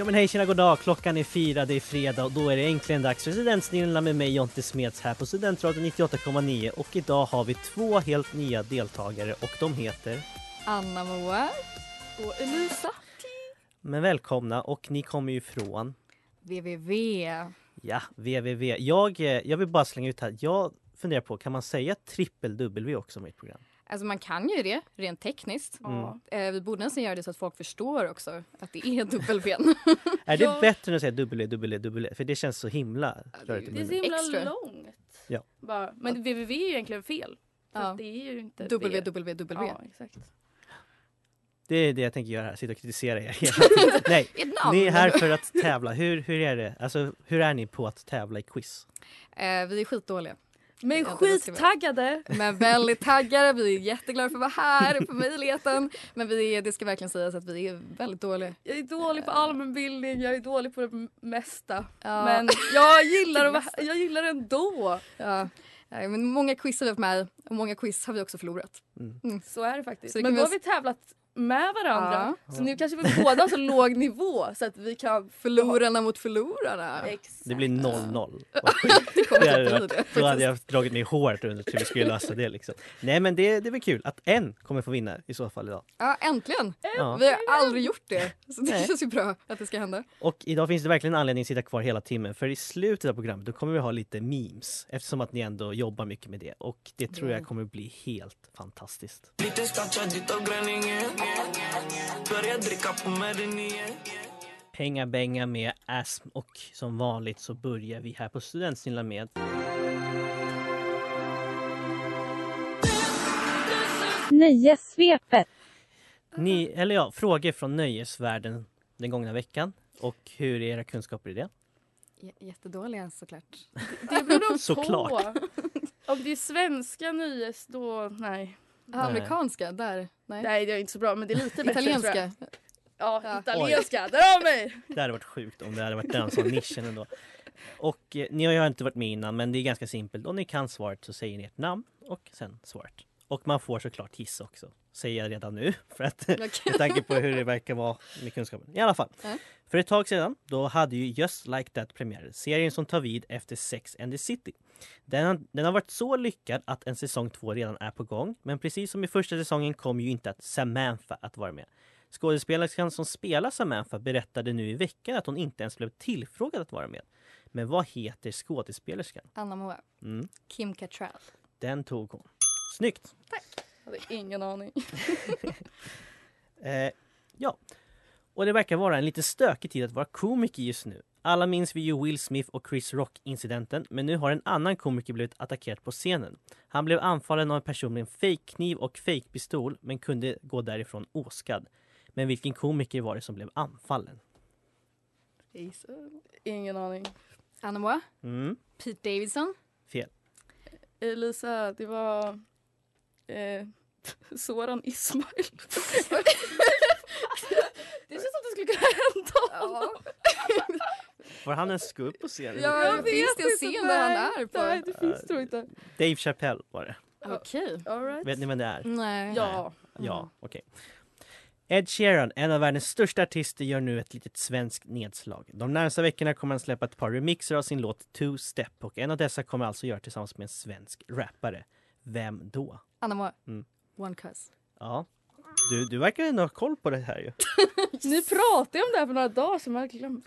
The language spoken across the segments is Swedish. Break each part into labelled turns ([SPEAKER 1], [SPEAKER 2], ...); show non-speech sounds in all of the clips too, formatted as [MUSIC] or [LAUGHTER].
[SPEAKER 1] Ja men hej tjena goddag, klockan är fyra, det är fredag och då är det äntligen dags för Studentsnillena med mig Jonte Smeds här på Studentradion 98,9 och idag har vi två helt nya deltagare och de heter
[SPEAKER 2] Anna Moa.
[SPEAKER 3] Och Elisa.
[SPEAKER 1] Men välkomna och ni kommer ju från
[SPEAKER 2] www.
[SPEAKER 1] Ja, www. Jag, eh, jag vill bara slänga ut här, jag funderar på, kan man säga trippel W också med ett program?
[SPEAKER 2] Alltså man kan ju det rent tekniskt.
[SPEAKER 1] Mm.
[SPEAKER 2] Eh, vi borde nästan göra det så att folk förstår också att det är [LAUGHS] W.
[SPEAKER 1] Är det
[SPEAKER 3] Ja.
[SPEAKER 1] bättre än att säga W, W, W? För det känns så himla rörigt i
[SPEAKER 3] Det är så himla
[SPEAKER 2] Extra.
[SPEAKER 3] långt.
[SPEAKER 1] Ja.
[SPEAKER 3] Bara. Men www är ju egentligen fel.
[SPEAKER 2] Ja.
[SPEAKER 3] det är ju inte det.
[SPEAKER 2] www.
[SPEAKER 3] Ja, exakt.
[SPEAKER 1] Det är det jag tänker göra här, sitta och kritisera er. [LAUGHS] Nej, ni är här för att tävla. Hur, hur är det? Alltså, hur är ni på att tävla i quiz?
[SPEAKER 2] Eh, vi är skitdåliga.
[SPEAKER 3] Men skittaggade!
[SPEAKER 2] Men väldigt taggade. Vi är jätteglada för att vara här på möjligheten. Men vi är, det ska verkligen sägas att vi är väldigt dåliga.
[SPEAKER 3] Jag är dålig på allmänbildning, jag är dålig på det mesta.
[SPEAKER 2] Ja.
[SPEAKER 3] Men jag gillar, att [LAUGHS] vara, jag gillar det ändå.
[SPEAKER 2] Ja. Men många quiz har vi varit med och många quiz har vi också förlorat.
[SPEAKER 3] Så är det faktiskt. Men då har vi tävlat med varandra.
[SPEAKER 1] Ja.
[SPEAKER 3] Så nu kanske vi båda har så låg nivå så att vi kan
[SPEAKER 2] Förlorarna mot förlorarna.
[SPEAKER 3] Exakt.
[SPEAKER 1] Det blir 0-0. [LAUGHS]
[SPEAKER 2] Det kommer
[SPEAKER 1] Det hade
[SPEAKER 2] inte bli
[SPEAKER 1] varit,
[SPEAKER 2] det.
[SPEAKER 1] då hade jag dragit mig i håret under hur vi skulle lösa det. Liksom. Nej men det, det är väl kul att en kommer få vinna i så fall idag.
[SPEAKER 2] Ja, äntligen!
[SPEAKER 1] Ja.
[SPEAKER 2] Vi har aldrig gjort det. Så det
[SPEAKER 1] Nej.
[SPEAKER 2] känns ju bra att det ska hända.
[SPEAKER 1] Och idag finns det verkligen anledning att sitta kvar hela timmen för i slutet av programmet då kommer vi ha lite memes eftersom att ni ändå jobbar mycket med det och det tror jag kommer bli helt fantastiskt.
[SPEAKER 4] Gränningen Börja dricka på med den igen
[SPEAKER 1] Penga bänga med Asm och som vanligt så börjar vi här på Studentsnilla med
[SPEAKER 5] Nöjessvepet.
[SPEAKER 1] ni, eller ja, frågor från nöjesvärlden den gångna veckan och hur är era kunskaper i det?
[SPEAKER 2] J- jättedåliga såklart. [LAUGHS]
[SPEAKER 3] Det beror nog
[SPEAKER 1] Såklart.
[SPEAKER 3] på. Om det är svenska nyhets då, nej.
[SPEAKER 2] Ah, Amerikanska, där. Nej.
[SPEAKER 3] Nej det är inte så bra men det är lite bättre tror jag.
[SPEAKER 2] Italienska.
[SPEAKER 3] Ja,
[SPEAKER 2] Ja.
[SPEAKER 3] italienska. Där har mig!
[SPEAKER 1] Det hade varit sjukt om det hade varit den som nischen ändå. Och eh, ni har ju inte varit med innan men det är ganska simpelt. Om ni kan svaret så säger ni ert namn och sen svaret. Och man får såklart gissa också. Säger jag redan nu [LAUGHS] för att
[SPEAKER 2] Okej.
[SPEAKER 1] med tanke på hur det verkar vara med kunskapen. I alla fall.
[SPEAKER 2] Ja.
[SPEAKER 1] För ett tag sedan då hade ju Just Like That premiär. Serien som tar vid efter Sex and the City. Den har, den har varit så lyckad att en säsong två redan är på gång. Men precis som i första säsongen kommer ju inte att Samantha att vara med. Skådespelerskan som spelar Samantha berättade nu i veckan att hon inte ens blev tillfrågad att vara med. Men vad heter skådespelerskan?
[SPEAKER 2] Anna Moa.
[SPEAKER 1] Mm,
[SPEAKER 2] Kim Cattrall.
[SPEAKER 1] den tog hon. Snyggt!
[SPEAKER 3] Jag hade ingen aning. [LAUGHS]
[SPEAKER 1] Eh, ja, och det verkar vara en lite stökig tid att vara komiker just nu. Alla minns vi ju Will Smith och Chris Rock-incidenten, men nu har en annan komiker blivit attackerad på scenen. Han blev anfallen av en person med en fejkkniv och fejkpistol, men kunde gå därifrån oskadd. Men vilken komiker var det som blev anfallen?
[SPEAKER 3] Ingen aning.
[SPEAKER 2] Anna Moa.
[SPEAKER 1] Mm,
[SPEAKER 2] Pete Davidson.
[SPEAKER 1] fel.
[SPEAKER 3] Elisa, det var eh, [LAUGHS] Soran Ismail. [LAUGHS] [LAUGHS] det känns som det skulle kunna hända honom.
[SPEAKER 1] Var han ens gå upp på scenen?
[SPEAKER 2] Ja,
[SPEAKER 3] Jag
[SPEAKER 2] finns
[SPEAKER 3] vet
[SPEAKER 2] det
[SPEAKER 3] inte,
[SPEAKER 2] se där han
[SPEAKER 3] nej.
[SPEAKER 2] är på?
[SPEAKER 3] Nej, det finns tror jag inte.
[SPEAKER 1] Dave Chappelle var det.
[SPEAKER 2] Okej.
[SPEAKER 3] All right.
[SPEAKER 1] Vet ni vem det är?
[SPEAKER 2] Nej.
[SPEAKER 3] Ja.
[SPEAKER 1] Ja, okej. Ed Sheeran, en av världens största artister, gör nu ett litet svenskt nedslag. De närmaste veckorna kommer han släppa ett par remixer av sin låt Two Step och en av dessa kommer alltså göra tillsammans med en svensk rappare. Vem då?
[SPEAKER 2] Anna Moa.
[SPEAKER 1] Mm.
[SPEAKER 2] One Cuss.
[SPEAKER 1] Ja, du, du verkar ändå ha koll på det här ju. [LAUGHS]
[SPEAKER 3] Ni pratade om det här för några dagar sedan jag har glömt.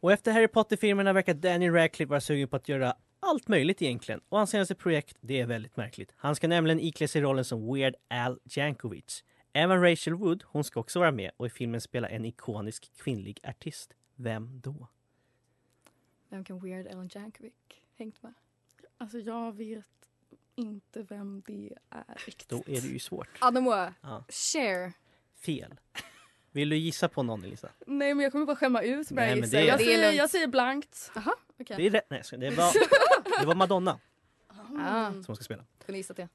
[SPEAKER 1] Och efter Harry Potter-filmerna verkar Danny Radcliffe vara sugen på att göra allt möjligt egentligen. Och hans senaste projekt, det är väldigt märkligt. Han ska nämligen iklä sig rollen som Weird Al Jankovic. Även Rachel Wood, hon ska också vara med och i filmen spela en ikonisk kvinnlig artist. Vem då?
[SPEAKER 2] Vem kan Weird Al Jankovic hängt med?
[SPEAKER 3] Alltså jag vet inte vem det är riktigt.
[SPEAKER 1] Då är det ju svårt.
[SPEAKER 2] Anamoa,
[SPEAKER 1] Ja.
[SPEAKER 2] share.
[SPEAKER 1] Fel. Vill du gissa på någon Elisa?
[SPEAKER 3] Nej men jag kommer bara skämma ut mig.
[SPEAKER 1] Nej, men det är-
[SPEAKER 3] jag, säger, jag säger blankt.
[SPEAKER 2] Jaha, okej.
[SPEAKER 1] Det är rätt. Nej, det var, [LAUGHS] det var Madonna
[SPEAKER 2] Ah,
[SPEAKER 1] som ska spela.
[SPEAKER 2] kunde gissat det.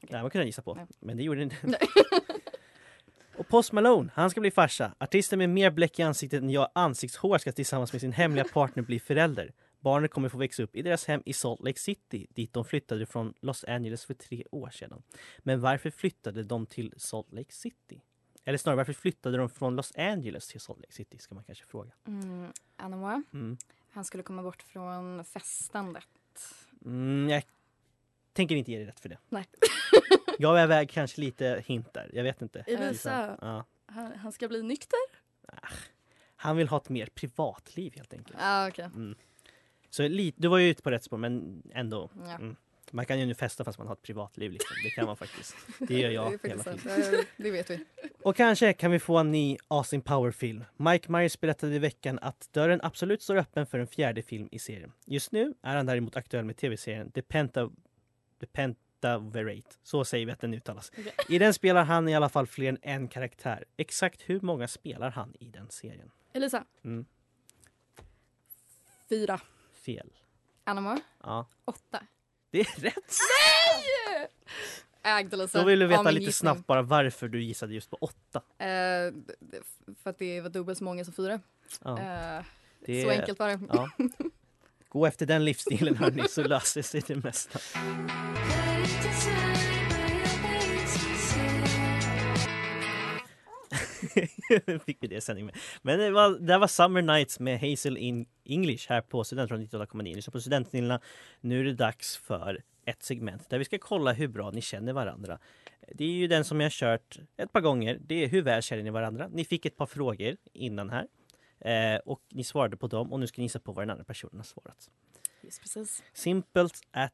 [SPEAKER 1] Det här man kunde gissa på,
[SPEAKER 2] Nej.
[SPEAKER 1] men det gjorde inte.
[SPEAKER 2] Nej. [LAUGHS]
[SPEAKER 1] Och Post Malone, han ska bli farsa. Artisten med mer bläck i ansiktet än jag ansiktshår ska tillsammans med sin hemliga partner bli förälder. Barnet kommer få växa upp i deras hem i Salt Lake City, dit de flyttade från Los Angeles för tre år sedan. Men varför flyttade de till Salt Lake City? Eller snarare, varför flyttade de från Los Angeles till Salt Lake City, ska man kanske fråga.
[SPEAKER 2] Mm, Anamoa,
[SPEAKER 1] Mm.
[SPEAKER 2] han skulle komma bort från festandet.
[SPEAKER 1] Mm, jag tänker inte ge dig rätt för det.
[SPEAKER 2] Nej. [LAUGHS]
[SPEAKER 1] jag är väg kanske lite hint där, jag vet inte.
[SPEAKER 3] Elisa,
[SPEAKER 1] Ja.
[SPEAKER 3] han, han ska bli nykter.
[SPEAKER 1] Han vill ha ett mer privatliv helt enkelt.
[SPEAKER 2] Ah, okej.
[SPEAKER 1] Mm. Så li- du var ju ute på rätt spår men ändå.
[SPEAKER 2] Ja.
[SPEAKER 1] Mm. Man kan ju nu festa fast man har ett privatliv. Liksom. Det kan man faktiskt. Det gör [LAUGHS] jag
[SPEAKER 2] det,
[SPEAKER 1] hela tiden.
[SPEAKER 2] det vet vi.
[SPEAKER 1] Och kanske kan vi få en ny Austin Power-film. Mike Myers berättade i veckan att dörren absolut står öppen för en fjärde film i serien. Just nu är han däremot aktuell med tv-serien The, Penta... The Pentaverate. Så säger vi att den uttalas.
[SPEAKER 3] Okej.
[SPEAKER 1] I den spelar han i alla fall fler än en karaktär. Exakt hur många spelar han i den serien?
[SPEAKER 3] Elisa,
[SPEAKER 1] Mm.
[SPEAKER 3] fyra.
[SPEAKER 1] Fel.
[SPEAKER 2] Anamoa,
[SPEAKER 1] Ja,
[SPEAKER 2] åtta.
[SPEAKER 1] Det är rätt.
[SPEAKER 2] Ägd Elisa.
[SPEAKER 1] Då vill du veta
[SPEAKER 2] min
[SPEAKER 1] lite
[SPEAKER 2] gissning.
[SPEAKER 1] snabbt bara varför du gissade just på åtta.
[SPEAKER 2] Eh, för att det var dubbelt så många som fyra.
[SPEAKER 1] Ja,
[SPEAKER 2] Eh,
[SPEAKER 1] det
[SPEAKER 2] Så enkelt var det.
[SPEAKER 1] Ja. [LAUGHS] Gå efter den livsstilen hörni så löser sig det mesta. [LAUGHS] Fick vi det sändning med. Men det var, det var Summer Nights med Hazel in English här på Studentradion 98,9. Lyssna på Studentsnillena. Nu är det dags för ett segment där vi ska kolla hur bra ni känner varandra. Det är ju den som jag har kört ett par gånger. Det är hur väl känner ni varandra? Ni fick ett par frågor innan här. Eh, och ni svarade på dem och nu ska ni gissa på vad den andra personen har svarat.
[SPEAKER 2] Just precis.
[SPEAKER 1] Simpelt at.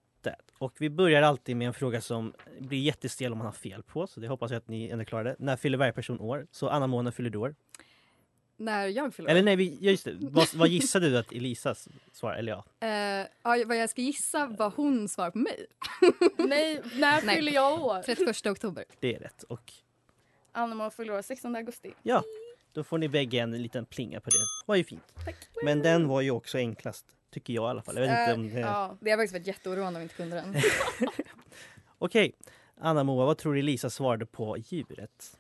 [SPEAKER 1] Och vi börjar alltid med en fråga som blir jättestel om man har fel på. Så det hoppas jag att ni ändå klarar det. När fyller varje person år? Så Anna Mona fyller du år.
[SPEAKER 2] När jag fyller
[SPEAKER 1] Eller
[SPEAKER 2] år.
[SPEAKER 1] nej, vi, ja, just det. Vad, vad gissade du att Elisas svar? Eller ja.
[SPEAKER 2] Eh, ja, vad jag ska gissa vad hon svarar på mig. [LAUGHS]
[SPEAKER 3] Nej, när
[SPEAKER 2] Nej.
[SPEAKER 3] fyller jag år?
[SPEAKER 2] 31 oktober.
[SPEAKER 1] Det är rätt. Och
[SPEAKER 3] Anna fyller år 16 augusti.
[SPEAKER 1] ja, då får ni bägge en liten plinga på det. Det var ju fint. Men den var ju också enklast. Tycker jag i alla fall. Jag vet inte
[SPEAKER 2] Eh,
[SPEAKER 1] om det...
[SPEAKER 3] Ja.
[SPEAKER 2] Det har faktiskt varit jätteoroande om vi inte kunde den. [LAUGHS]
[SPEAKER 1] Okej. Anna Moa, vad tror du Elisa svarade på djuret?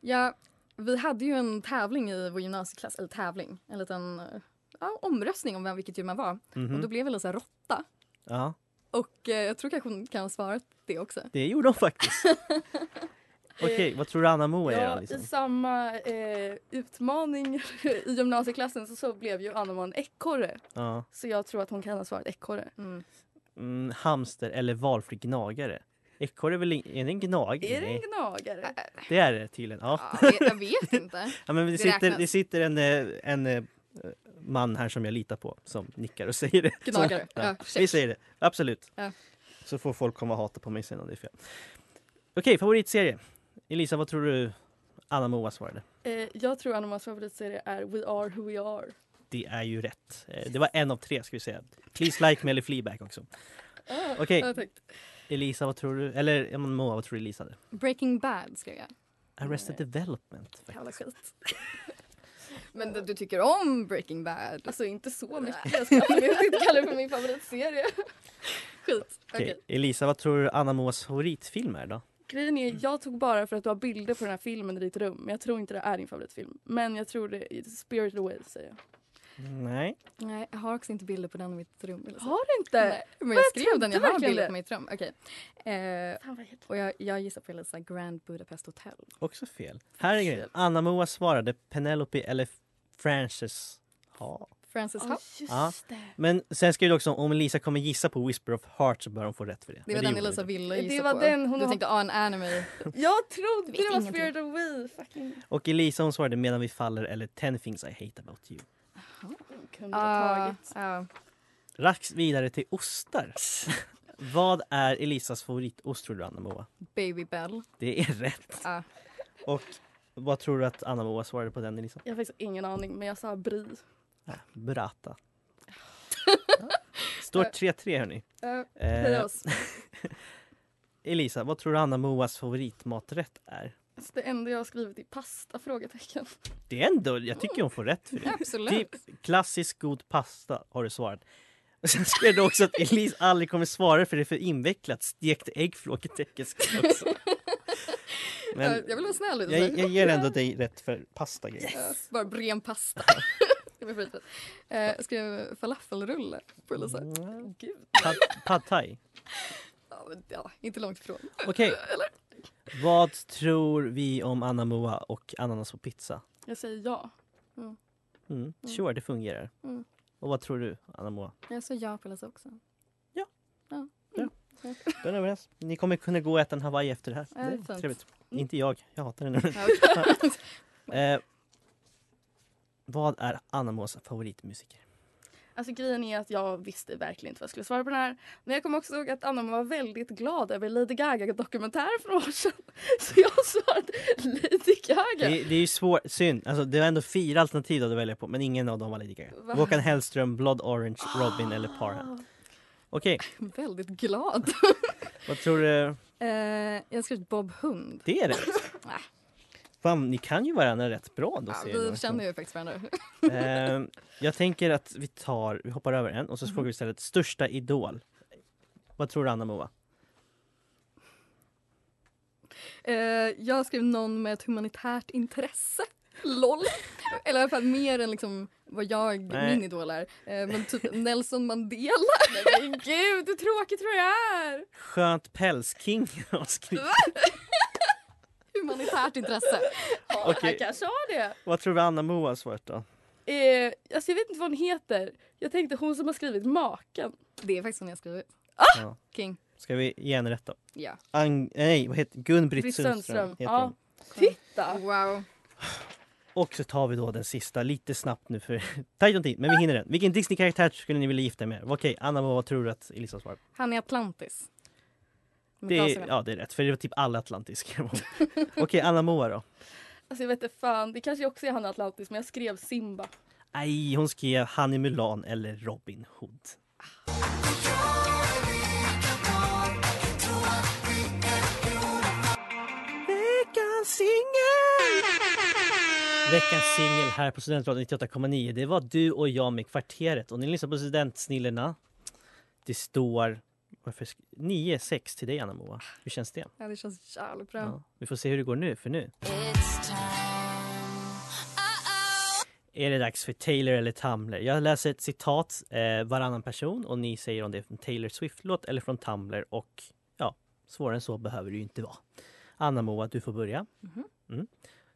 [SPEAKER 2] Ja, vi hade ju en tävling i vår gymnasieklass, eller tävling, en liten eh, ja, omröstning om vem, vilket djur man var.
[SPEAKER 1] Mhm.
[SPEAKER 2] Och då blev en råtta.
[SPEAKER 1] Ja,
[SPEAKER 2] Och eh, jag tror kanske hon kan ha svarat det också.
[SPEAKER 1] det gjorde hon faktiskt. [LAUGHS] Okej, vad tror du Anna Moa är?
[SPEAKER 3] Ja,
[SPEAKER 1] Liksom?
[SPEAKER 3] I samma eh, utmaning [LAUGHS] i gymnasieklassen så, så blev ju Anna en ekorre.
[SPEAKER 1] Ja.
[SPEAKER 3] Så jag tror att hon kan ha svarat ekorre.
[SPEAKER 2] Mm.
[SPEAKER 1] Mm, hamster eller valfri gnagare? Ekorre är väl in- är det en gnagare?
[SPEAKER 3] Är det en gnagare?
[SPEAKER 1] det är det tydligen. Ja.
[SPEAKER 2] Ja, jag- vet inte. [LAUGHS]
[SPEAKER 1] Ja, men det,
[SPEAKER 2] Det
[SPEAKER 1] sitter, det sitter en, eh, en eh, man här som jag litar på som nickar och säger det.
[SPEAKER 2] Gnagare.
[SPEAKER 1] Så,
[SPEAKER 2] Ja,
[SPEAKER 1] vi säger det, absolut.
[SPEAKER 2] Ja.
[SPEAKER 1] Så får folk komma och hata på mig sen om det är fel. Okej, favoritserie. Elisa, vad tror du Anna Moa svarade?
[SPEAKER 3] Eh, jag tror Anna favoritserie är We Are Who We Are.
[SPEAKER 1] Det är ju rätt. Eh, Det var en av tre ska vi säga. Please like me eller Fleabag också. [LAUGHS] Okej,
[SPEAKER 3] Ja, tack.
[SPEAKER 1] Elisa vad tror du? Eller Moa vad tror du Elisa hade?
[SPEAKER 2] Breaking Bad skrev jag.
[SPEAKER 1] Arrested Development.
[SPEAKER 3] Jävla skit. [LAUGHS]
[SPEAKER 2] Men du, tycker om Breaking Bad?
[SPEAKER 3] Alltså inte så mycket. Jag absolut inte kalla det för min favoritserie. [LAUGHS]
[SPEAKER 2] Skit.
[SPEAKER 1] Okej,
[SPEAKER 2] Okej.
[SPEAKER 1] Elisa vad tror du Anna Moas favoritfilm är då?
[SPEAKER 3] Grejen är, jag tog bara för att du har bilder på den här filmen i ditt rum. Men jag tror inte det är din favoritfilm. Men jag tror det är Spirited Away säger jag.
[SPEAKER 1] Nej.
[SPEAKER 2] Nej, jag har också inte bilder på den i mitt rum. Eller så.
[SPEAKER 3] Har du inte?
[SPEAKER 2] Nej, men jag skrev den, jag har bilder på mitt rum. Okej. Eh,
[SPEAKER 3] vad heter
[SPEAKER 2] och jag, jag gissar på Elisa Grand Budapest Hotel.
[SPEAKER 1] Också fel. Här är grejen. Anna Moa svarade Penelope eller Frances Ha.
[SPEAKER 2] Frances
[SPEAKER 3] det?
[SPEAKER 2] Ha.
[SPEAKER 3] Just
[SPEAKER 1] Ja.
[SPEAKER 3] det.
[SPEAKER 1] Men sen skrev du också om Elisa kommer gissa på Whisper of Heart så bör hon få rätt för det.
[SPEAKER 2] Det var den Elisa ville
[SPEAKER 3] Det
[SPEAKER 2] gissa
[SPEAKER 3] var
[SPEAKER 2] på.
[SPEAKER 3] den hon
[SPEAKER 2] du tänkte ah, en anime. [LAUGHS]
[SPEAKER 3] Jag trodde det var. Spirited Away. Fucking
[SPEAKER 1] Och Elisa hon svarade Medan vi faller eller Ten things I hate about you.
[SPEAKER 3] kunde ha
[SPEAKER 2] Ah,
[SPEAKER 3] tagit.
[SPEAKER 2] ja.
[SPEAKER 1] Rax vidare till ostar. [LAUGHS] Vad är Elisas favoritost tror du Anna Moa?
[SPEAKER 2] Baby Bell.
[SPEAKER 1] Det är rätt.
[SPEAKER 2] Ja.
[SPEAKER 1] Och vad tror du att Anna Moa svarade på den Elisa?
[SPEAKER 3] Jag har faktiskt ingen aning men jag sa brie.
[SPEAKER 1] Äh, Burrata. [LAUGHS] Står 3-3 hörni.
[SPEAKER 3] Uh, oss. [LAUGHS]
[SPEAKER 1] Elisa, vad tror du Anna Moas favoritmaträtt är?
[SPEAKER 3] Alltså, det enda jag har skrivit är pasta? Frågetecken.
[SPEAKER 1] Det är ändå, jag tycker hon får rätt för det.
[SPEAKER 2] Absolut.
[SPEAKER 1] Typ klassisk god pasta har du svarat. Och sen skrev du också att Elise aldrig kommer svara för det är för invecklat. Stekt ägg frågetecken också. [LAUGHS] Men
[SPEAKER 2] jag, vill vara snäll
[SPEAKER 1] jag, jag ger ändå dig rätt för pasta.
[SPEAKER 2] Ja, bara ren pasta. Var skitfint. Eh, jag skrev falafelrulle på Elisa.
[SPEAKER 1] Mm.
[SPEAKER 2] Gud.
[SPEAKER 1] Pad, pad thai.
[SPEAKER 2] Ja, men, ja, inte långt ifrån.
[SPEAKER 1] Okej. [LAUGHS] Vad tror vi om Anna Moa och ananas på pizza?
[SPEAKER 3] Jag säger ja.
[SPEAKER 1] Mm. Sure, det fungerar.
[SPEAKER 3] Mm.
[SPEAKER 1] Och vad tror du Anna Moa?
[SPEAKER 2] Jag sa ja på Elisa också.
[SPEAKER 1] Den är överens. Ni kommer kunna gå och äta en hawaii efter det här.
[SPEAKER 2] Ja,
[SPEAKER 1] det är trevligt. Inte jag, jag hatar den.
[SPEAKER 2] Ja, okej. [LAUGHS] [LAUGHS]
[SPEAKER 1] eh, vad är Anna Moas favoritmusiker?
[SPEAKER 3] Alltså grejen är att jag visste verkligen inte vad jag skulle svara på den här. Men jag kommer också ihåg att Anna var väldigt glad över Lady Gaga-dokumentären för några år sedan. [LAUGHS] Så jag svarade Lady Gaga.
[SPEAKER 1] Det, det är ju svårt, synd. Alltså, det var ändå fyra alternativ att välja på men ingen av dem var Lady Gaga.
[SPEAKER 3] Va?
[SPEAKER 1] Håkan Hellström, Blood Orange, Robin eller Parham. Okej, [LAUGHS]
[SPEAKER 2] Väldigt glad.
[SPEAKER 1] vad tror du?
[SPEAKER 2] Eh, jag har skrivit Bob Hund.
[SPEAKER 1] Det är rätt. [LAUGHS] Fan, ni kan ju varandra rätt bra då
[SPEAKER 2] Ja, vi känner ju faktiskt varandra. [LAUGHS]
[SPEAKER 1] Eh, jag tänker att vi tar, vi hoppar över en och så frågar vi istället största idol. Vad tror du Anna Moa?
[SPEAKER 2] Eh, jag skrev någon med ett humanitärt intresse. [LAUGHS] LOL. Eller i alla fall mer än liksom vad jag,
[SPEAKER 1] Nej.
[SPEAKER 2] min idol är. Eh, men typ [LAUGHS] Nelson Mandela.
[SPEAKER 3] Men gud, hur tråkigt tror jag är?
[SPEAKER 1] Skönt pälsking har skrivit.
[SPEAKER 2] Humanitärt intresse. [LAUGHS]
[SPEAKER 3] Ja,
[SPEAKER 1] Okej.
[SPEAKER 3] Jag kanske har det.
[SPEAKER 1] Vad tror du Anna Moa har svarat då?
[SPEAKER 3] Eh, alltså jag vet inte vad hon heter. Jag tänkte hon som har skrivit Maken.
[SPEAKER 2] Det är faktiskt hon jag har skrivit.
[SPEAKER 1] Ja.
[SPEAKER 2] King.
[SPEAKER 1] Ska vi ge henne rätt då?
[SPEAKER 2] Ja.
[SPEAKER 1] Ang- nej, vad heter Gun-Britt
[SPEAKER 3] Britt
[SPEAKER 1] Sundström.
[SPEAKER 3] Sundström.
[SPEAKER 1] heter
[SPEAKER 3] Ja.
[SPEAKER 1] hon.
[SPEAKER 3] Titta!
[SPEAKER 2] Wow.
[SPEAKER 1] Och så tar vi då den sista lite snabbt nu för [LAUGHS] tajt om tid, men vi hinner den. Vilken Disney-karaktär skulle ni vilja gifta er med? Okej, Anna vad tror du att Elisa svarar?
[SPEAKER 2] Han är Atlantis.
[SPEAKER 1] Det är, ja, det är rätt, för det var typ alla Atlantis skrev [LAUGHS] hon. Okej, Anna Moa då?
[SPEAKER 3] Alltså jag vet inte fan, det kanske också är han Atlantis men jag skrev Simba.
[SPEAKER 1] Nej, hon skrev Hanny Mulan eller Robin Hood. Veckans singel! Veckans singel här på Studentradion 98,9. Det var du och jag med Kvarteret. Och ni lyssnar på Studentsnillena. Det står varför sk- 9-6 till dig Anna Moa. Hur känns det?
[SPEAKER 2] Ja, det känns jävligt bra.
[SPEAKER 1] Ja. Vi får se hur det går nu, för nu är det dags för Taylor eller Tumblr. Jag läser ett citat eh, varannan person och ni säger om det är från Taylor Swift-låt eller från Tumblr och ja, svårare än så behöver det ju inte vara. Anna Moa, du får börja.
[SPEAKER 2] Mhm.
[SPEAKER 1] Mm.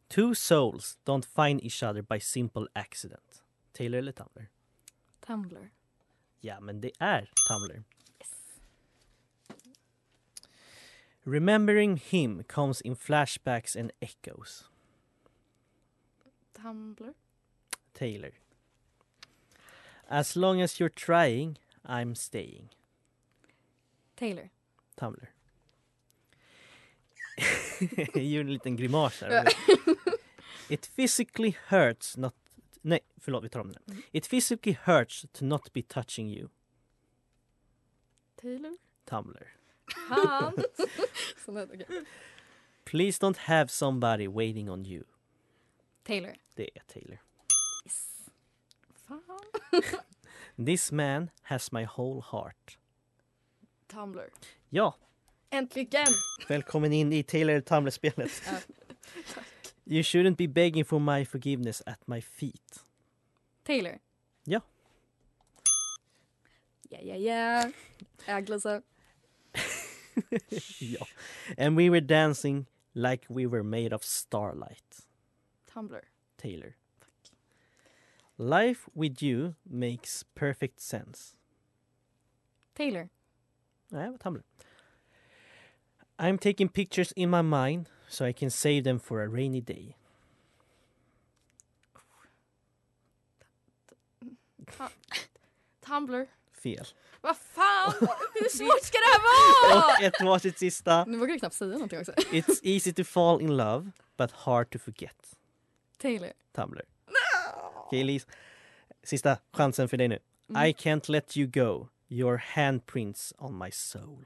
[SPEAKER 1] Two souls don't find each other by simple accident. Taylor eller Tumblr?
[SPEAKER 2] Tumblr.
[SPEAKER 1] Ja, men det är Tumblr. Remembering him comes in flashbacks and echoes.
[SPEAKER 3] Tumblr.
[SPEAKER 1] Taylor. As long as you're trying, I'm staying.
[SPEAKER 2] Taylor.
[SPEAKER 1] Tumblr. [LAUGHS] Jag gjorde en liten grimas där. [LAUGHS] It physically hurts not... Nej, förlåt, vi tar om den. It physically hurts to not be touching you.
[SPEAKER 3] Taylor.
[SPEAKER 1] Tumblr.
[SPEAKER 3] Han. [LAUGHS]
[SPEAKER 2] Sån här, okej.
[SPEAKER 1] Please don't have somebody waiting on you.
[SPEAKER 2] Taylor.
[SPEAKER 1] Det är Taylor.
[SPEAKER 3] Fan. [LAUGHS]
[SPEAKER 1] This man has my whole heart.
[SPEAKER 3] Tumblr.
[SPEAKER 1] Ja,
[SPEAKER 3] Äntligen!
[SPEAKER 1] välkommen in i Taylor Tumblr-spelet. [LAUGHS] You shouldn't be begging for my forgiveness at my feet.
[SPEAKER 2] Taylor.
[SPEAKER 1] Ja.
[SPEAKER 2] Ja, ja, ja. Äglesa.
[SPEAKER 1] Ja. And we were dancing like we were made of starlight.
[SPEAKER 3] Tumblr.
[SPEAKER 1] Taylor. Fuck. Life with you makes perfect sense.
[SPEAKER 2] Taylor.
[SPEAKER 1] Nej, vad Tumblr. I'm taking pictures in my mind so I can save them for a rainy day. [LAUGHS] [LAUGHS]
[SPEAKER 3] Tumblr.
[SPEAKER 1] Fel.
[SPEAKER 3] Vad fan! [LAUGHS] Hur svårt ska det här vara?
[SPEAKER 1] Och ett varsitt sista.
[SPEAKER 2] Nu vågar jag knappt säga någonting också.
[SPEAKER 1] It's easy to fall in love but hard to forget.
[SPEAKER 2] Taylor.
[SPEAKER 1] Tumblr. Okej Elise. Sista chansen för dig nu.
[SPEAKER 2] Mm.
[SPEAKER 1] I can't let you go. Your handprints on my soul.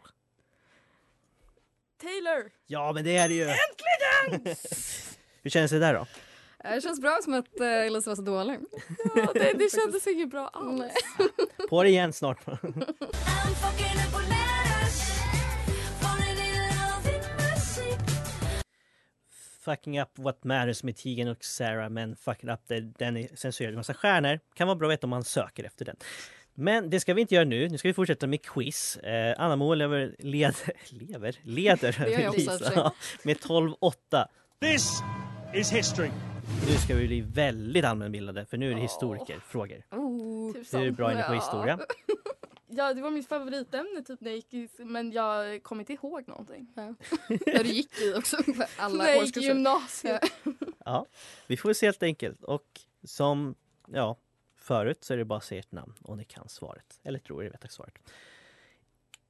[SPEAKER 3] Taylor!
[SPEAKER 1] Ja, men det är det ju! Äntligen! [LAUGHS] Hur känns det där då?
[SPEAKER 2] Det känns bra som att uh, Elisa var så dålig.
[SPEAKER 3] Ja, det, det kändes inget bra alls.
[SPEAKER 2] Nej. [LAUGHS]
[SPEAKER 1] På det igen snart. [LAUGHS]
[SPEAKER 6] Fucking up
[SPEAKER 1] what matters med Tegan och Sarah men fucking up det, den är censurerad massa stjärnor. Kan vara bra att veta om man söker efter den. Men det ska vi inte göra nu. Nu ska vi fortsätta med quiz. Eh, Anna Moa lever, led, [LAUGHS] lever, leder
[SPEAKER 2] sig.
[SPEAKER 1] med 12-8.
[SPEAKER 7] This is history.
[SPEAKER 1] Nu ska vi bli väldigt allmänbildade för nu är det historikerfrågor.
[SPEAKER 2] Oh.
[SPEAKER 3] Tusan.
[SPEAKER 1] Du är bra inne på
[SPEAKER 3] Ja.
[SPEAKER 1] historia. [LAUGHS]
[SPEAKER 3] Ja, det var mitt favoritämne typ när jag gick i, men jag kommer inte ihåg någonting.
[SPEAKER 2] Där [LAUGHS] du gick i också. [LAUGHS] Alla
[SPEAKER 3] när jag gick i
[SPEAKER 2] årskurser.
[SPEAKER 3] gymnasiet.
[SPEAKER 1] Ja, vi får se helt enkelt. Och som ja, förut så är det bara att säga ert namn och ni kan svaret. Eller tror er veta svaret.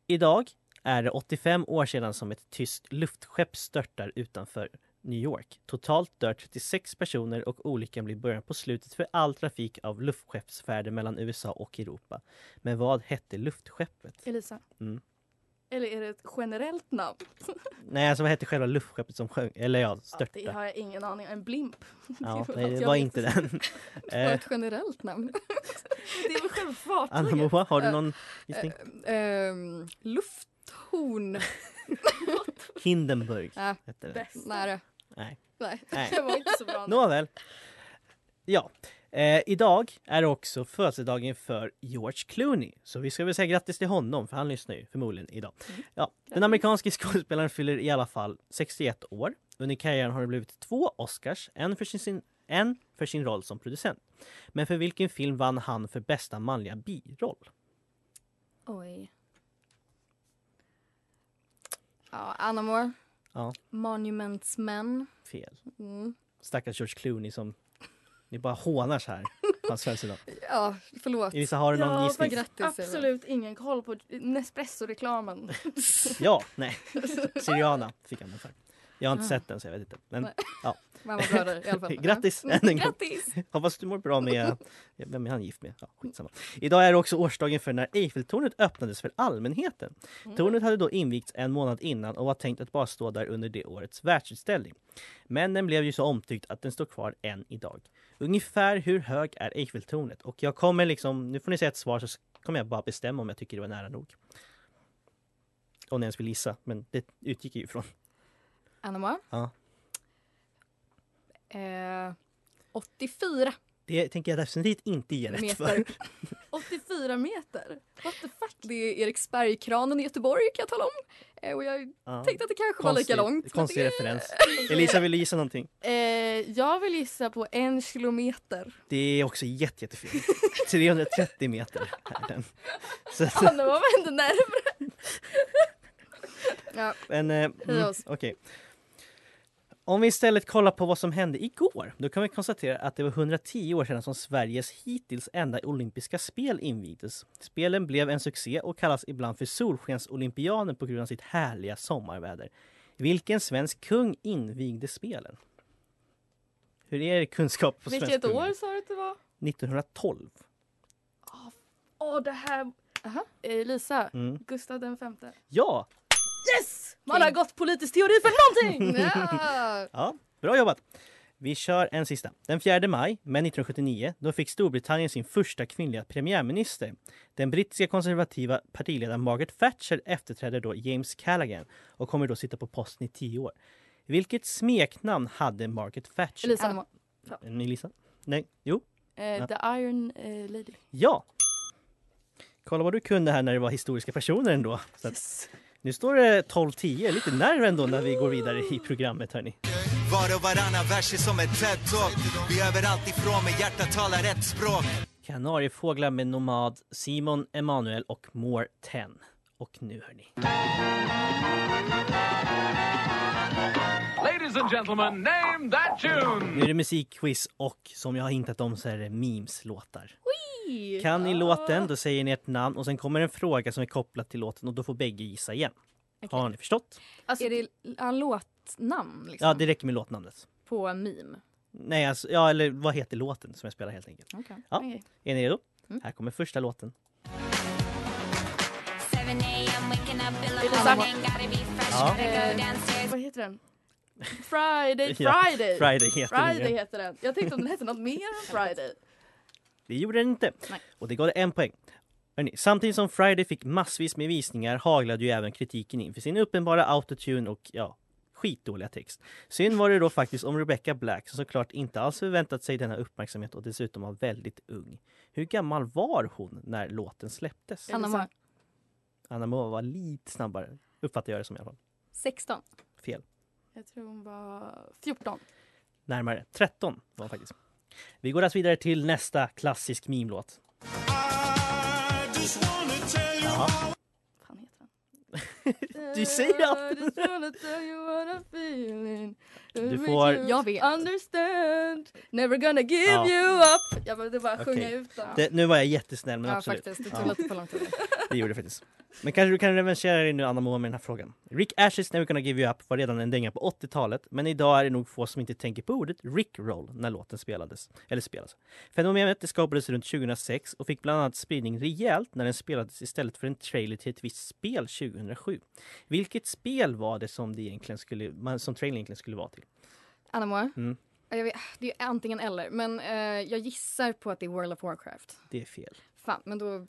[SPEAKER 1] Idag är det 85 år sedan som ett tyskt luftskepp störtar utanför New York. Totalt dör 36 personer och olyckan blir början på slutet för all trafik av luftskeppsfärder mellan USA och Europa. Men vad hette luftskeppet?
[SPEAKER 3] Elisa.
[SPEAKER 1] Mm.
[SPEAKER 3] Eller är det ett generellt namn? [LAUGHS]
[SPEAKER 1] Nej, alltså vad hette själva luftskeppet som sjönk? Eller ja,
[SPEAKER 3] Ja, det
[SPEAKER 1] störtade.
[SPEAKER 3] har jag ingen aning En blimp. [LAUGHS]
[SPEAKER 1] Ja,
[SPEAKER 3] Det
[SPEAKER 1] nej, [LAUGHS] det var
[SPEAKER 3] inte.
[SPEAKER 1] den.
[SPEAKER 2] Det var
[SPEAKER 1] Eh,
[SPEAKER 2] ett generellt namn.
[SPEAKER 3] Det är väl själva
[SPEAKER 1] Anna
[SPEAKER 3] fartyget?
[SPEAKER 1] Moa, har du någon gissning?
[SPEAKER 2] Ehm, lufthorn.
[SPEAKER 1] Hindenburg
[SPEAKER 2] Ja,
[SPEAKER 1] hette den.
[SPEAKER 3] Bäst.
[SPEAKER 2] nära.
[SPEAKER 1] Nej.
[SPEAKER 2] Nej.
[SPEAKER 1] Nej. [LAUGHS]
[SPEAKER 3] Det var inte så bra.
[SPEAKER 1] Nåväl. Ja, eh, idag är det också födelsedagen för George Clooney. Så vi ska väl säga grattis till honom, för han lyssnar ju förmodligen idag. Ja, den amerikanske [LAUGHS] skådespelaren fyller i alla fall 61 år. Under karriären har det blivit två Oscars, en för sin, en för sin roll som producent. Men för vilken film vann han för bästa manliga biroll?
[SPEAKER 2] Oj. Ja, Anna Moore.
[SPEAKER 1] Ja.
[SPEAKER 2] Monuments Men.
[SPEAKER 1] Fel.
[SPEAKER 2] Mm.
[SPEAKER 1] Stackars George Clooney som ni bara hånar så här på hans födelsedag.
[SPEAKER 2] Ja, förlåt.
[SPEAKER 1] Elisa, har du någon
[SPEAKER 3] Ja,
[SPEAKER 1] gissning?
[SPEAKER 2] Grattis, Eva.
[SPEAKER 3] Absolut ingen koll på Nespresso-reklamen.
[SPEAKER 1] Ja, nej. [LAUGHS] Syriana fick han den för. Jag har inte sett den så jag vet inte. Men ja. [LAUGHS]
[SPEAKER 2] Mammabröder i alla fall. [LAUGHS]
[SPEAKER 1] Grattis än en gång.
[SPEAKER 3] Grattis! [LAUGHS]
[SPEAKER 1] Hoppas du mår bra med... Vem är han gift med? Ja, skitsamma. Idag är det också årsdagen för när Eiffeltornet öppnades för allmänheten. Tornet hade då invigts en månad innan och var tänkt att bara stå där under det årets världsutställning. Men den blev ju så omtyckt att den står kvar än idag. Ungefär hur hög är Eiffeltornet? Och jag kommer liksom, nu får ni säga ett svar så kommer jag bara bestämma om jag tycker det var nära nog. Om ni ens vill gissa, men det utgick ju ifrån.
[SPEAKER 2] Anna.
[SPEAKER 1] Ja.
[SPEAKER 2] Eh, 84
[SPEAKER 1] Det tänker jag definitivt inte ge rätt
[SPEAKER 2] meter.
[SPEAKER 1] för. [LAUGHS]
[SPEAKER 3] 84 meter? What the fuck?
[SPEAKER 2] Det är Eriksbergskranen i Göteborg kan jag tala om. Eh, och jag
[SPEAKER 1] Ja.
[SPEAKER 2] tänkte att det kanske var lika långt. men
[SPEAKER 1] Konstig
[SPEAKER 2] det-
[SPEAKER 1] referens. Elisa, vill du gissa någonting?
[SPEAKER 3] Eh, jag vill gissa på en kilometer.
[SPEAKER 1] Det är också jätte, jättefel. [LAUGHS] 330 meter är den. Så, att-
[SPEAKER 3] Anna var väl ändå närmare? [LAUGHS]
[SPEAKER 2] Ja,
[SPEAKER 1] men, eh,
[SPEAKER 2] Hej
[SPEAKER 1] mm,
[SPEAKER 2] oss.
[SPEAKER 1] okej. Om vi istället kollar på vad som hände igår, då kan vi konstatera att det var 110 år sedan som Sveriges hittills enda olympiska spel invigdes. Spelen blev en succé och kallas ibland för Solskensolympiaden på grund av sitt härliga sommarväder. Vilken svensk kung invigde spelen? Hur är er kunskap på
[SPEAKER 3] Vilket år sa du att det var?
[SPEAKER 1] 1912.
[SPEAKER 3] Åh, det här...
[SPEAKER 2] Aha.
[SPEAKER 3] Eh, Lisa,
[SPEAKER 1] Mm.
[SPEAKER 3] Gustav den femte.
[SPEAKER 1] Ja,
[SPEAKER 3] Yes! Man har gått politisk teori för någonting! [LAUGHS]
[SPEAKER 2] ja.
[SPEAKER 1] Ja, bra jobbat! Vi kör en sista. Den 4 maj, men 1979, då fick Storbritannien sin första kvinnliga premiärminister. Den brittiska konservativa partiledaren Margaret Thatcher efterträdde då James Callaghan och kommer då sitta på posten i tio år. Vilket smeknamn hade Margaret Thatcher?
[SPEAKER 3] Elisa.
[SPEAKER 1] En Elisa? Nej? Jo?
[SPEAKER 3] Eh, The Iron eh, Lady.
[SPEAKER 1] Ja! Kolla vad du kunde här när det var historiska personer ändå. Så att,
[SPEAKER 3] Yes.
[SPEAKER 1] Nu står det 12-10, lite nerv ändå när vi går vidare i programmet hörni.
[SPEAKER 8] Var och varannan vers är som ett TED-talk Vi är överallt ifrån med hjärtat talar rätt språk
[SPEAKER 1] Kanariefåglar med Nomad, Simon Emanuel och More 10. Och nu hörni.
[SPEAKER 9] Ladies and gentlemen, name that tune!
[SPEAKER 1] Nu är det musikquiz och som jag har hintat om så är det memes-låtar. Kan ni låten, då säger ni ett namn och sen kommer en fråga som är kopplad till låten och då får bägge gissa igen. Har ni förstått?
[SPEAKER 3] Alltså,
[SPEAKER 2] Är det ja, låtnamn liksom?
[SPEAKER 1] Ja, det räcker med låtnamnet.
[SPEAKER 2] På en meme?
[SPEAKER 1] Nej, alltså, ja, eller vad heter låten som jag spelar helt enkelt.
[SPEAKER 2] Okej.
[SPEAKER 1] Ja.
[SPEAKER 3] Okej.
[SPEAKER 1] Är ni redo?
[SPEAKER 2] Mm.
[SPEAKER 1] Här kommer första låten. Ja.
[SPEAKER 3] Eh, vad heter den? Friday, [LAUGHS]
[SPEAKER 1] Ja,
[SPEAKER 3] Friday.
[SPEAKER 1] Friday heter den,
[SPEAKER 3] Friday
[SPEAKER 1] ja.
[SPEAKER 3] heter den. Jag tänkte om den hette något mer än Friday.
[SPEAKER 1] Det gjorde den inte.
[SPEAKER 2] Nej.
[SPEAKER 1] Och det gav det en poäng. Hörrni, samtidigt som Friday fick massvis med visningar haglade ju även kritiken in för sin uppenbara autotune och ja, skitdåliga text. Synd var det då faktiskt om Rebecca Black som såklart inte alls förväntat sig denna uppmärksamhet och dessutom var väldigt ung. Hur gammal var hon när låten släpptes?
[SPEAKER 2] Anna Moa.
[SPEAKER 1] Anna Moa var lite snabbare, uppfattar jag det som i alla fall.
[SPEAKER 2] 16.
[SPEAKER 1] Fel.
[SPEAKER 3] Jag tror hon var 14.
[SPEAKER 1] Närmare. 13 var hon faktiskt. Vi går alltså vidare till nästa klassisk meme-låt.
[SPEAKER 3] Fan heter den?
[SPEAKER 1] Du säger allt.
[SPEAKER 3] I'm feeling.
[SPEAKER 1] Du får-
[SPEAKER 2] Jag vet.
[SPEAKER 3] Understand. Never gonna give
[SPEAKER 1] Ja.
[SPEAKER 3] you up. Jag behövde bara
[SPEAKER 1] Okej.
[SPEAKER 3] sjunga ut den.
[SPEAKER 1] Det, nu var jag jättesnäll men
[SPEAKER 2] Ja,
[SPEAKER 1] absolut.
[SPEAKER 2] faktiskt. Det
[SPEAKER 1] Ja.
[SPEAKER 2] tog lite för lång tid. [LAUGHS]
[SPEAKER 1] Det gjorde det faktiskt. Men kanske du kan revanschera dig nu Anna Moa med den här frågan. Rick Ashes Never Gonna Give You Up var redan en dänga på 80-talet men idag är det nog få som inte tänker på ordet Rickroll när låten spelades. Eller spelas. Fenomenet det skapades runt 2006 och fick bland annat spridning rejält när den spelades istället för en trailer till ett visst spel 2007. Vilket spel var det som det egentligen skulle, som trailern egentligen skulle vara till?
[SPEAKER 2] Anna Moa.
[SPEAKER 1] Mm.
[SPEAKER 2] Vet, det är antingen eller, men eh, jag gissar på att det är World of Warcraft.
[SPEAKER 1] Det är fel.
[SPEAKER 2] Fan, men då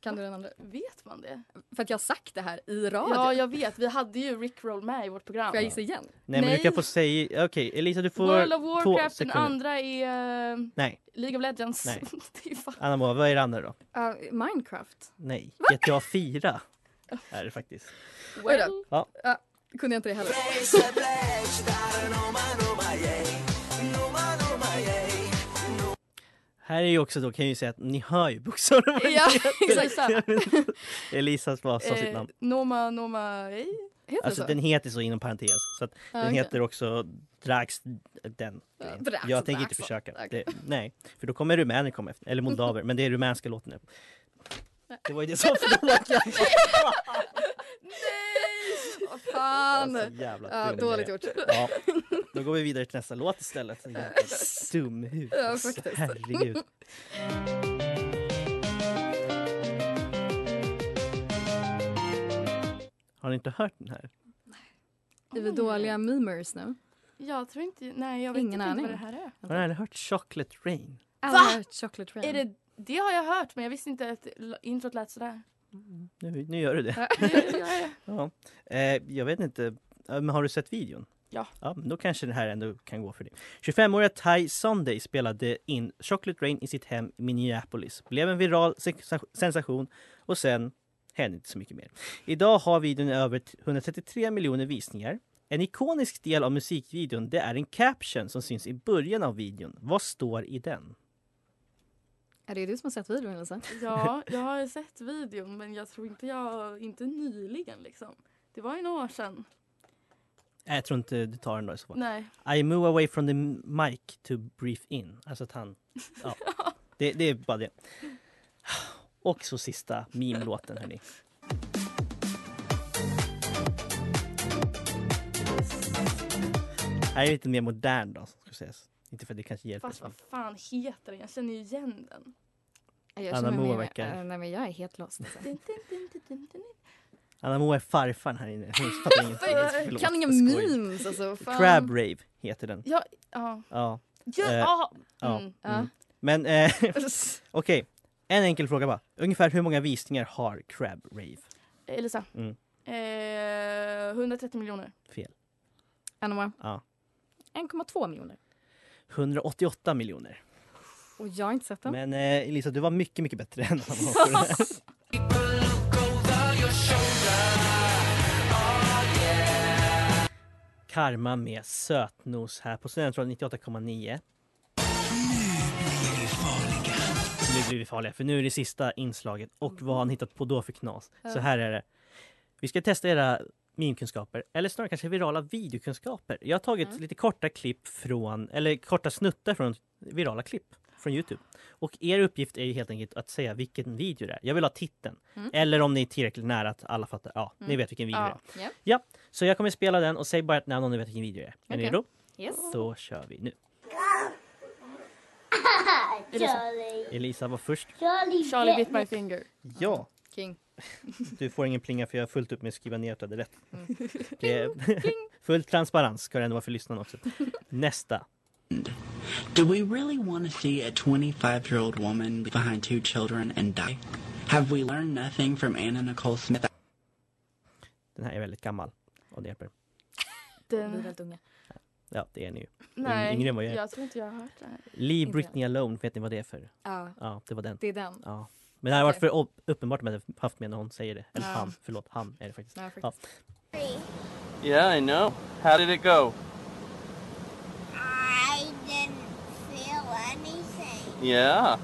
[SPEAKER 2] kan du den andra.
[SPEAKER 3] Vet man det?
[SPEAKER 2] För att jag har sagt det här i radio.
[SPEAKER 3] Ja, jag vet. Vi hade ju Rickroll med i vårt program.
[SPEAKER 2] Får jag gissa igen?
[SPEAKER 1] Nej, men
[SPEAKER 3] Nej.
[SPEAKER 1] du kan få säga, okej Elisa du får
[SPEAKER 3] World of Warcraft, den andra är eh,
[SPEAKER 1] Nej,
[SPEAKER 3] League of Legends.
[SPEAKER 1] Nej. [LAUGHS]
[SPEAKER 3] det är fan...
[SPEAKER 1] Anna Moa, vad är det andra då?
[SPEAKER 2] Uh, Minecraft.
[SPEAKER 1] Nej, GTA 4 är det faktiskt.
[SPEAKER 2] Då.
[SPEAKER 1] Ja.
[SPEAKER 2] Ja, kunde jag inte det heller.
[SPEAKER 1] Här är ju också då kan jag ju säga att ni hör ju bokstäverna. vad [LAUGHS]
[SPEAKER 3] Ja, exakt. [LAUGHS]
[SPEAKER 1] Elisa sa sitt
[SPEAKER 3] Eh,
[SPEAKER 1] namn.
[SPEAKER 3] Noma, Noma, ej.
[SPEAKER 2] Heter
[SPEAKER 1] Alltså
[SPEAKER 2] så?
[SPEAKER 1] den heter så inom parentes. Så att
[SPEAKER 2] Ja,
[SPEAKER 1] den
[SPEAKER 2] okej.
[SPEAKER 1] heter också Drax den.
[SPEAKER 2] Ja. Drax,
[SPEAKER 1] jag tänker inte
[SPEAKER 2] Drax,
[SPEAKER 1] försöka.
[SPEAKER 2] okej.
[SPEAKER 1] Det, nej, för då kommer rumäner komma efter. Eller moldaver, [LAUGHS] men det är rumänska låten nu. Det var ju det som jag var
[SPEAKER 2] Vad fan.
[SPEAKER 1] så jävla
[SPEAKER 2] Ja, dåligt gjort.
[SPEAKER 1] Ja, då går vi vidare till nästa låt istället. [LAUGHS] Dumhus.
[SPEAKER 2] Ja, faktiskt.
[SPEAKER 1] Herregud. Har ni inte hört den här?
[SPEAKER 2] Är vi dåliga memers nu?
[SPEAKER 3] Jag tror inte, nej jag vet
[SPEAKER 2] Ingen
[SPEAKER 3] inte
[SPEAKER 2] aning.
[SPEAKER 3] vad det här är.
[SPEAKER 1] Har ni aldrig hört Chocolate Rain?
[SPEAKER 2] Har hört Chocolate Rain.
[SPEAKER 3] är det, det har jag hört men jag visste inte att introt lät sådär.
[SPEAKER 1] Nu, nu gör du det. [LAUGHS]
[SPEAKER 3] Gör jag.
[SPEAKER 1] Ja. Eh, jag vet inte, men har du sett videon?
[SPEAKER 3] Ja.
[SPEAKER 1] ja då kanske det här ändå kan gå för dig. 25-åriga Ty Sunday spelade in Chocolate Rain i sitt hem i Minneapolis. Blev en viral sens- sensation och sen hände inte så mycket mer. Idag har videon över 133 miljoner visningar. En ikonisk del av musikvideon det är en caption som syns i början av videon. Vad står i den?
[SPEAKER 2] Är det du som har sett videon Elisa?
[SPEAKER 3] Ja, [LAUGHS] jag har sett videon men jag tror inte jag, inte nyligen liksom. Det var ju några år sedan.
[SPEAKER 1] Nej, Jag tror inte du tar den då i så fall.
[SPEAKER 3] Nej.
[SPEAKER 1] I move away from the mic to breathe in. Alltså att han... [LAUGHS] Ja. Det, det är bara det. Och så sista meme-låten hörni. Här är lite mer modern då, ska sägas. Inte för att det kanske hjälper.
[SPEAKER 3] Fast vad fan heter den? Jag känner ju igen den.
[SPEAKER 2] Jag
[SPEAKER 1] Anna Moa verkar-
[SPEAKER 2] eh, nej men jag är helt lost. alltså.
[SPEAKER 1] Anna Moa är farfan här inne. Hon fattar ingenting.
[SPEAKER 2] Kan inga memes alltså. Fan.
[SPEAKER 1] Crab Rave heter den.
[SPEAKER 3] Ja, ja.
[SPEAKER 1] Ja.
[SPEAKER 3] Ja,
[SPEAKER 1] Eh,
[SPEAKER 3] ja.
[SPEAKER 1] ja.
[SPEAKER 3] Mm.
[SPEAKER 2] Ja.
[SPEAKER 1] Mm. Men eh, [LAUGHS] okej, en enkel fråga bara. Ungefär hur många visningar har Crab Rave?
[SPEAKER 3] Elisa.
[SPEAKER 1] Mm.
[SPEAKER 3] Eh, 130 miljoner.
[SPEAKER 1] Fel.
[SPEAKER 2] Anna Moa.
[SPEAKER 1] Ja.
[SPEAKER 2] 1,2 miljoner.
[SPEAKER 1] 188 miljoner.
[SPEAKER 2] Och jag har inte sett den.
[SPEAKER 1] Men eh, Elisa, du var mycket, mycket bättre än här. [LAUGHS] Karma med sötnos här på Studentradion 98,9. Nu blir vi farliga, för nu är det sista inslaget. Och vad har ni hittat på då för knas? Så här är det. Vi ska testa era meme-kunskaper, eller snarare kanske virala videokunskaper. Jag har tagit lite korta klipp från, eller korta snuttar från virala klipp från Youtube. Och er uppgift är ju helt enkelt att säga vilken video det är. Jag vill ha titeln.
[SPEAKER 2] Mm.
[SPEAKER 1] Eller om ni är tillräckligt nära att alla fattar. Ja, ni
[SPEAKER 2] Mm.
[SPEAKER 1] vet vilken video
[SPEAKER 3] Ja.
[SPEAKER 1] det är.
[SPEAKER 2] Ja.
[SPEAKER 1] Ja, så jag kommer spela den och säg bara ett namn om ni vet vilken video det är. Är ni redo?
[SPEAKER 2] Yes.
[SPEAKER 1] Då kör vi nu.
[SPEAKER 3] Elisa. [LAUGHS]
[SPEAKER 1] Elisa var först.
[SPEAKER 3] Charlie bit my finger.
[SPEAKER 1] Ja.
[SPEAKER 2] King.
[SPEAKER 1] Du får ingen plinga för jag har fullt upp med att skriva ner att du hade rätt.
[SPEAKER 2] Mm.
[SPEAKER 1] Det [LAUGHS] är full transparens ska det ändå vara för lyssnarna också. Nästa.
[SPEAKER 10] Do we really want to see a 25 year old woman behind two children and die? Have we learned nothing from Anna Nicole Smith?
[SPEAKER 1] Den här är väldigt gammal. Och det hjälper.
[SPEAKER 2] Vi är
[SPEAKER 3] Den,
[SPEAKER 2] väldigt unga.
[SPEAKER 1] Ja, det är ni ju.
[SPEAKER 3] nej,
[SPEAKER 1] yngre än vad jag är.
[SPEAKER 3] jag tror inte jag har hört det här.
[SPEAKER 1] Leave
[SPEAKER 2] Inte
[SPEAKER 1] Britney Alone, vet ni vad det är för?
[SPEAKER 2] Ja,
[SPEAKER 1] Ja, det var den.
[SPEAKER 2] det är den.
[SPEAKER 1] Ja. Men det hade varit för upp- uppenbart hade haft med när hon säger det. Eller
[SPEAKER 2] Ja.
[SPEAKER 1] han, förlåt, han är det faktiskt.
[SPEAKER 2] Ja, faktiskt.
[SPEAKER 9] Yeah, I know. How did it go?
[SPEAKER 6] I didn't feel anything.
[SPEAKER 9] Yeah.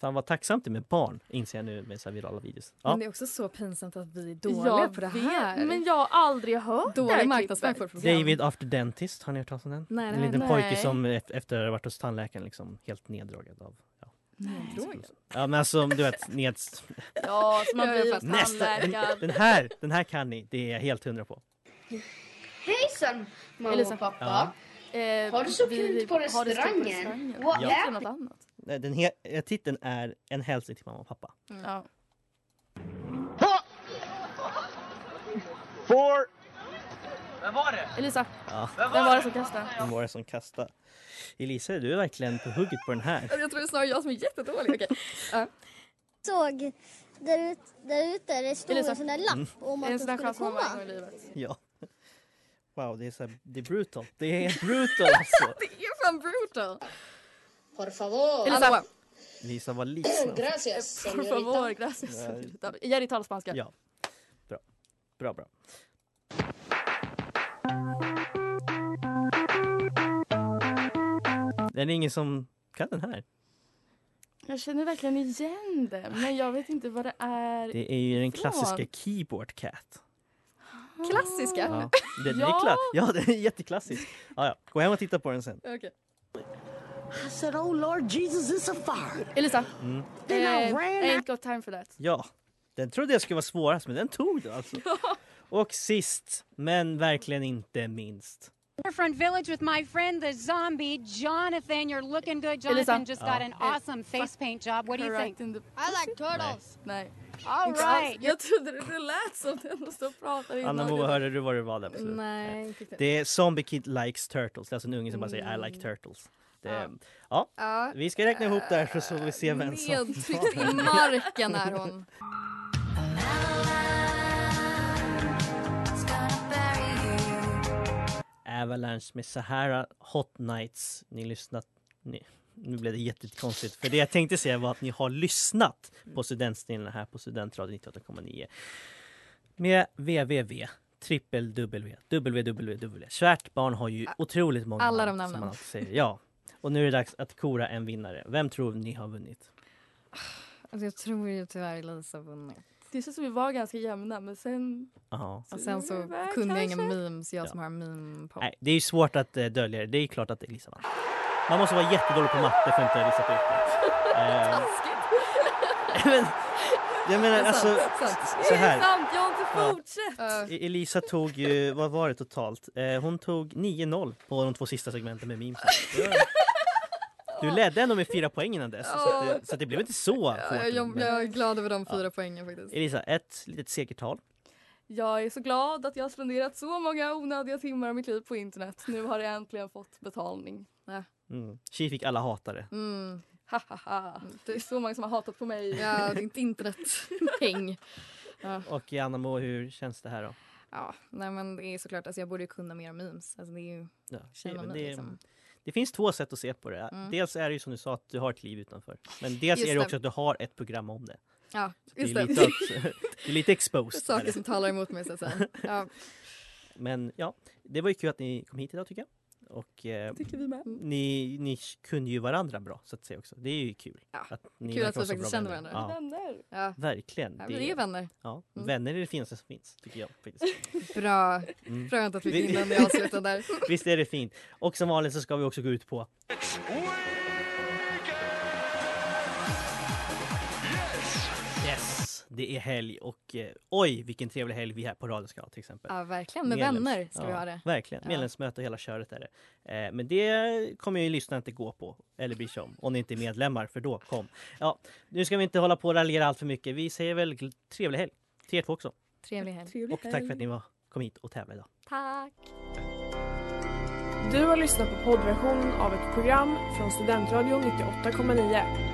[SPEAKER 1] Fan vad tacksamt det är med barn, inser jag nu med så här virala videos. Ja,
[SPEAKER 2] Men det är också så pinsamt att vi är dåliga
[SPEAKER 3] jag
[SPEAKER 2] på det
[SPEAKER 3] vet,
[SPEAKER 2] här.
[SPEAKER 3] men jag har aldrig hört det här
[SPEAKER 2] marknadsföring.
[SPEAKER 1] David After Dentist, har ni hört talas om den?
[SPEAKER 2] Nej,
[SPEAKER 1] en
[SPEAKER 2] har
[SPEAKER 1] liten
[SPEAKER 3] jag-
[SPEAKER 1] pojke
[SPEAKER 3] nej.
[SPEAKER 1] som efter att ha varit hos tandläkaren liksom helt neddragad av Ja,
[SPEAKER 2] Neddrogad.
[SPEAKER 1] ja men alltså du vet, [LAUGHS] ned...
[SPEAKER 3] Ja, som man blir.
[SPEAKER 1] Nästa! Den, den här, den här kan ni, det är jag helt hundra på.
[SPEAKER 11] Hejsan mamma
[SPEAKER 3] Elisa.
[SPEAKER 11] och pappa.
[SPEAKER 1] Ja.
[SPEAKER 3] Eh,
[SPEAKER 11] Har du så
[SPEAKER 3] vi-
[SPEAKER 11] kul på restaurangen? What
[SPEAKER 3] Ja,
[SPEAKER 11] happened?
[SPEAKER 3] något annat.
[SPEAKER 1] Nej, Den he- eh, titeln är En hälsning till mamma och pappa.
[SPEAKER 3] Ja.
[SPEAKER 9] Four. Vem var det?
[SPEAKER 3] Elisa,
[SPEAKER 1] Ja,
[SPEAKER 3] vem var det som kastade?
[SPEAKER 1] vem var det som kastade? Elisa, du är verkligen på hugget på den här.
[SPEAKER 2] Jag tror det är snarare jag som är jättedålig. Okej. Ja.
[SPEAKER 6] Såg där, ut, där ute det stod
[SPEAKER 3] Elisa.
[SPEAKER 6] en sån där lapp om
[SPEAKER 3] Det är en
[SPEAKER 6] att
[SPEAKER 3] där
[SPEAKER 6] skulle komma.
[SPEAKER 1] Ja. Wow, det är, så här, det är brutal. Det är [LAUGHS] brutal alltså. [LAUGHS]
[SPEAKER 2] Det är fan brutal.
[SPEAKER 11] Por favor.
[SPEAKER 3] Elisa.
[SPEAKER 1] Lisa var lite
[SPEAKER 11] Gracias,
[SPEAKER 3] por favor, gracias.
[SPEAKER 1] Ja.
[SPEAKER 3] talar spanska.
[SPEAKER 1] Ja. Bra. Bra, bra. Det är ingen som kan den här.
[SPEAKER 3] Jag känner verkligen igen det, men jag vet inte vad det är.
[SPEAKER 1] Det är ju den
[SPEAKER 3] Från?
[SPEAKER 1] klassiska Keyboard Cat.
[SPEAKER 2] Klassiska.
[SPEAKER 1] Ja, det, det är kla- [LAUGHS] ja, det är jätteklassisk. Ja, ja. Gå hem och titta på den sen.
[SPEAKER 2] Okej.
[SPEAKER 10] I said, Oh Lord Jesus, it's a fire.
[SPEAKER 3] Elisa,
[SPEAKER 1] Mm.
[SPEAKER 3] eh,
[SPEAKER 10] I
[SPEAKER 3] I
[SPEAKER 10] ran
[SPEAKER 3] ain't got time for that.
[SPEAKER 1] Ja, den trodde jag skulle vara svårast, men den tog det alltså. [LAUGHS] Och sist, men verkligen inte minst.
[SPEAKER 11] Front Village with my friend the zombie Jonathan. You're looking good.
[SPEAKER 3] Elisa.
[SPEAKER 11] Jonathan just got
[SPEAKER 1] Ja.
[SPEAKER 11] an awesome face paint job. What do you think?
[SPEAKER 6] I like turtles.
[SPEAKER 3] Nej.
[SPEAKER 11] All right.
[SPEAKER 3] Jag trodde det, det lät som den pratar innan.
[SPEAKER 1] Anna Moa, hörde du vad det var där? på slutet?
[SPEAKER 2] Nej, inte.
[SPEAKER 1] Det är Zombie Kid Likes Turtles. Det är alltså en unge som bara säger I like turtles. Det, ja.
[SPEAKER 2] Ja.
[SPEAKER 1] vi ska räkna ihop där så får vi se vem som...
[SPEAKER 2] Nedtryckt i marken är hon. [LAUGHS]
[SPEAKER 1] Avalanche med Sahara Hot Nights. Ni lyssnat... Ni, nu blev det jättekonstigt. För det jag tänkte säga var att ni har lyssnat på Studentstilen här på Studentradion 98,9. Med www trippel W, www. Kärt barn har ju otroligt många
[SPEAKER 2] Alla
[SPEAKER 1] namn,
[SPEAKER 2] de
[SPEAKER 1] som
[SPEAKER 2] namnen.
[SPEAKER 1] alltid säger. Ja. Och nu är det dags att kora en vinnare. Vem tror ni har vunnit?
[SPEAKER 2] Alltså, jag tror ju tyvärr Lisa vunnit.
[SPEAKER 3] Det känns som vi var ganska jämna, men sen...
[SPEAKER 1] Aha.
[SPEAKER 2] Och sen så
[SPEAKER 3] Kanske.
[SPEAKER 2] kunde jag inga memes, jag som har meme på.
[SPEAKER 1] Nej, det är ju svårt att eh, dölja det. Det är klart att Elisa vann. Man måste vara jättedålig på matte för att inte ha listat ut det. Eh, men, jag menar alltså,
[SPEAKER 2] sant.
[SPEAKER 1] så här.
[SPEAKER 3] Sant, jag har inte
[SPEAKER 1] Ja.
[SPEAKER 3] fortsatt!
[SPEAKER 1] E- Elisa tog ju, vad var det totalt? Eh, hon tog 9-0 på de två sista segmenten med memes. [LAUGHS] Ja. Du ledde ändå med fyra poäng innan dess. Så, att det, så att det blev inte så
[SPEAKER 2] Ja,
[SPEAKER 1] hårt.
[SPEAKER 2] jag, jag, jag är glad över de fyra poängen faktiskt.
[SPEAKER 1] Elisa, ett litet segertal.
[SPEAKER 3] Jag är så glad att jag har spenderat så många onödiga timmar av mitt liv på internet. Nu har jag äntligen fått betalning.
[SPEAKER 1] Mm. Tji fick alla hatare.
[SPEAKER 2] Mm.
[SPEAKER 3] Ha, ha, ha. Det är så många som har hatat på mig.
[SPEAKER 2] Ja, det är inte internetpeng.
[SPEAKER 1] Och Anna Mo, hur känns det här då?
[SPEAKER 2] Ja, nej men det är såklart, alltså jag borde ju kunna mer memes. Alltså det är ju
[SPEAKER 1] Ja,
[SPEAKER 2] mig
[SPEAKER 1] det,
[SPEAKER 2] liksom.
[SPEAKER 1] Det finns två sätt att se på det.
[SPEAKER 2] Mm.
[SPEAKER 1] Dels är det ju som du sa att du har ett liv utanför. Men dels
[SPEAKER 2] Just
[SPEAKER 1] är det också att du har ett program om det.
[SPEAKER 2] Ja,
[SPEAKER 1] Det är
[SPEAKER 2] just det.
[SPEAKER 1] lite, att, [LAUGHS] det är lite exposed.
[SPEAKER 2] Saker som talar emot mig så att säga. [LAUGHS] Ja,
[SPEAKER 1] Men ja, det var ju kul att ni kom hit idag tycker jag. Och eh,
[SPEAKER 3] Tycker vi med.
[SPEAKER 1] ni, ni kunde ju varandra bra så att säga också. Det är ju kul.
[SPEAKER 2] Ja,
[SPEAKER 1] Att ni
[SPEAKER 2] kul att vi faktiskt
[SPEAKER 1] bra
[SPEAKER 2] känner
[SPEAKER 1] vänner.
[SPEAKER 2] varandra.
[SPEAKER 1] Ja,
[SPEAKER 3] Vänner.
[SPEAKER 2] ja.
[SPEAKER 1] verkligen.
[SPEAKER 2] ja vi är vänner.
[SPEAKER 1] ja,
[SPEAKER 2] Mm.
[SPEAKER 1] Vänner är det finaste som finns tycker jag. Faktiskt. [LAUGHS]
[SPEAKER 2] Bra.
[SPEAKER 1] Mm.
[SPEAKER 2] Skönt att vi fick in den i avslutet där. [LAUGHS]
[SPEAKER 1] Visst är det fint. Och som vanligt så ska vi också gå ut på Det är helg och eh, oj vilken trevlig helg vi här på radion ska ha till exempel.
[SPEAKER 2] Ja, verkligen. Med
[SPEAKER 1] Medlems-
[SPEAKER 2] vänner ska vi
[SPEAKER 1] ja,
[SPEAKER 2] ha det.
[SPEAKER 1] Verkligen,
[SPEAKER 2] Ja.
[SPEAKER 1] medlemsmöte och hela köret är det. Eh, men det kommer ju lyssnarna inte gå på eller bry sig om. Om ni inte är medlemmar, för då kom. Ja, nu ska vi inte hålla på och raljera allt för mycket. Vi säger väl trevlig helg till er två också.
[SPEAKER 2] Trevlig helg.
[SPEAKER 1] Och tack för att ni var, kom hit och tävlade idag.
[SPEAKER 2] Tack.
[SPEAKER 12] Du har lyssnat på poddversionen av ett program från Studentradion 98,9.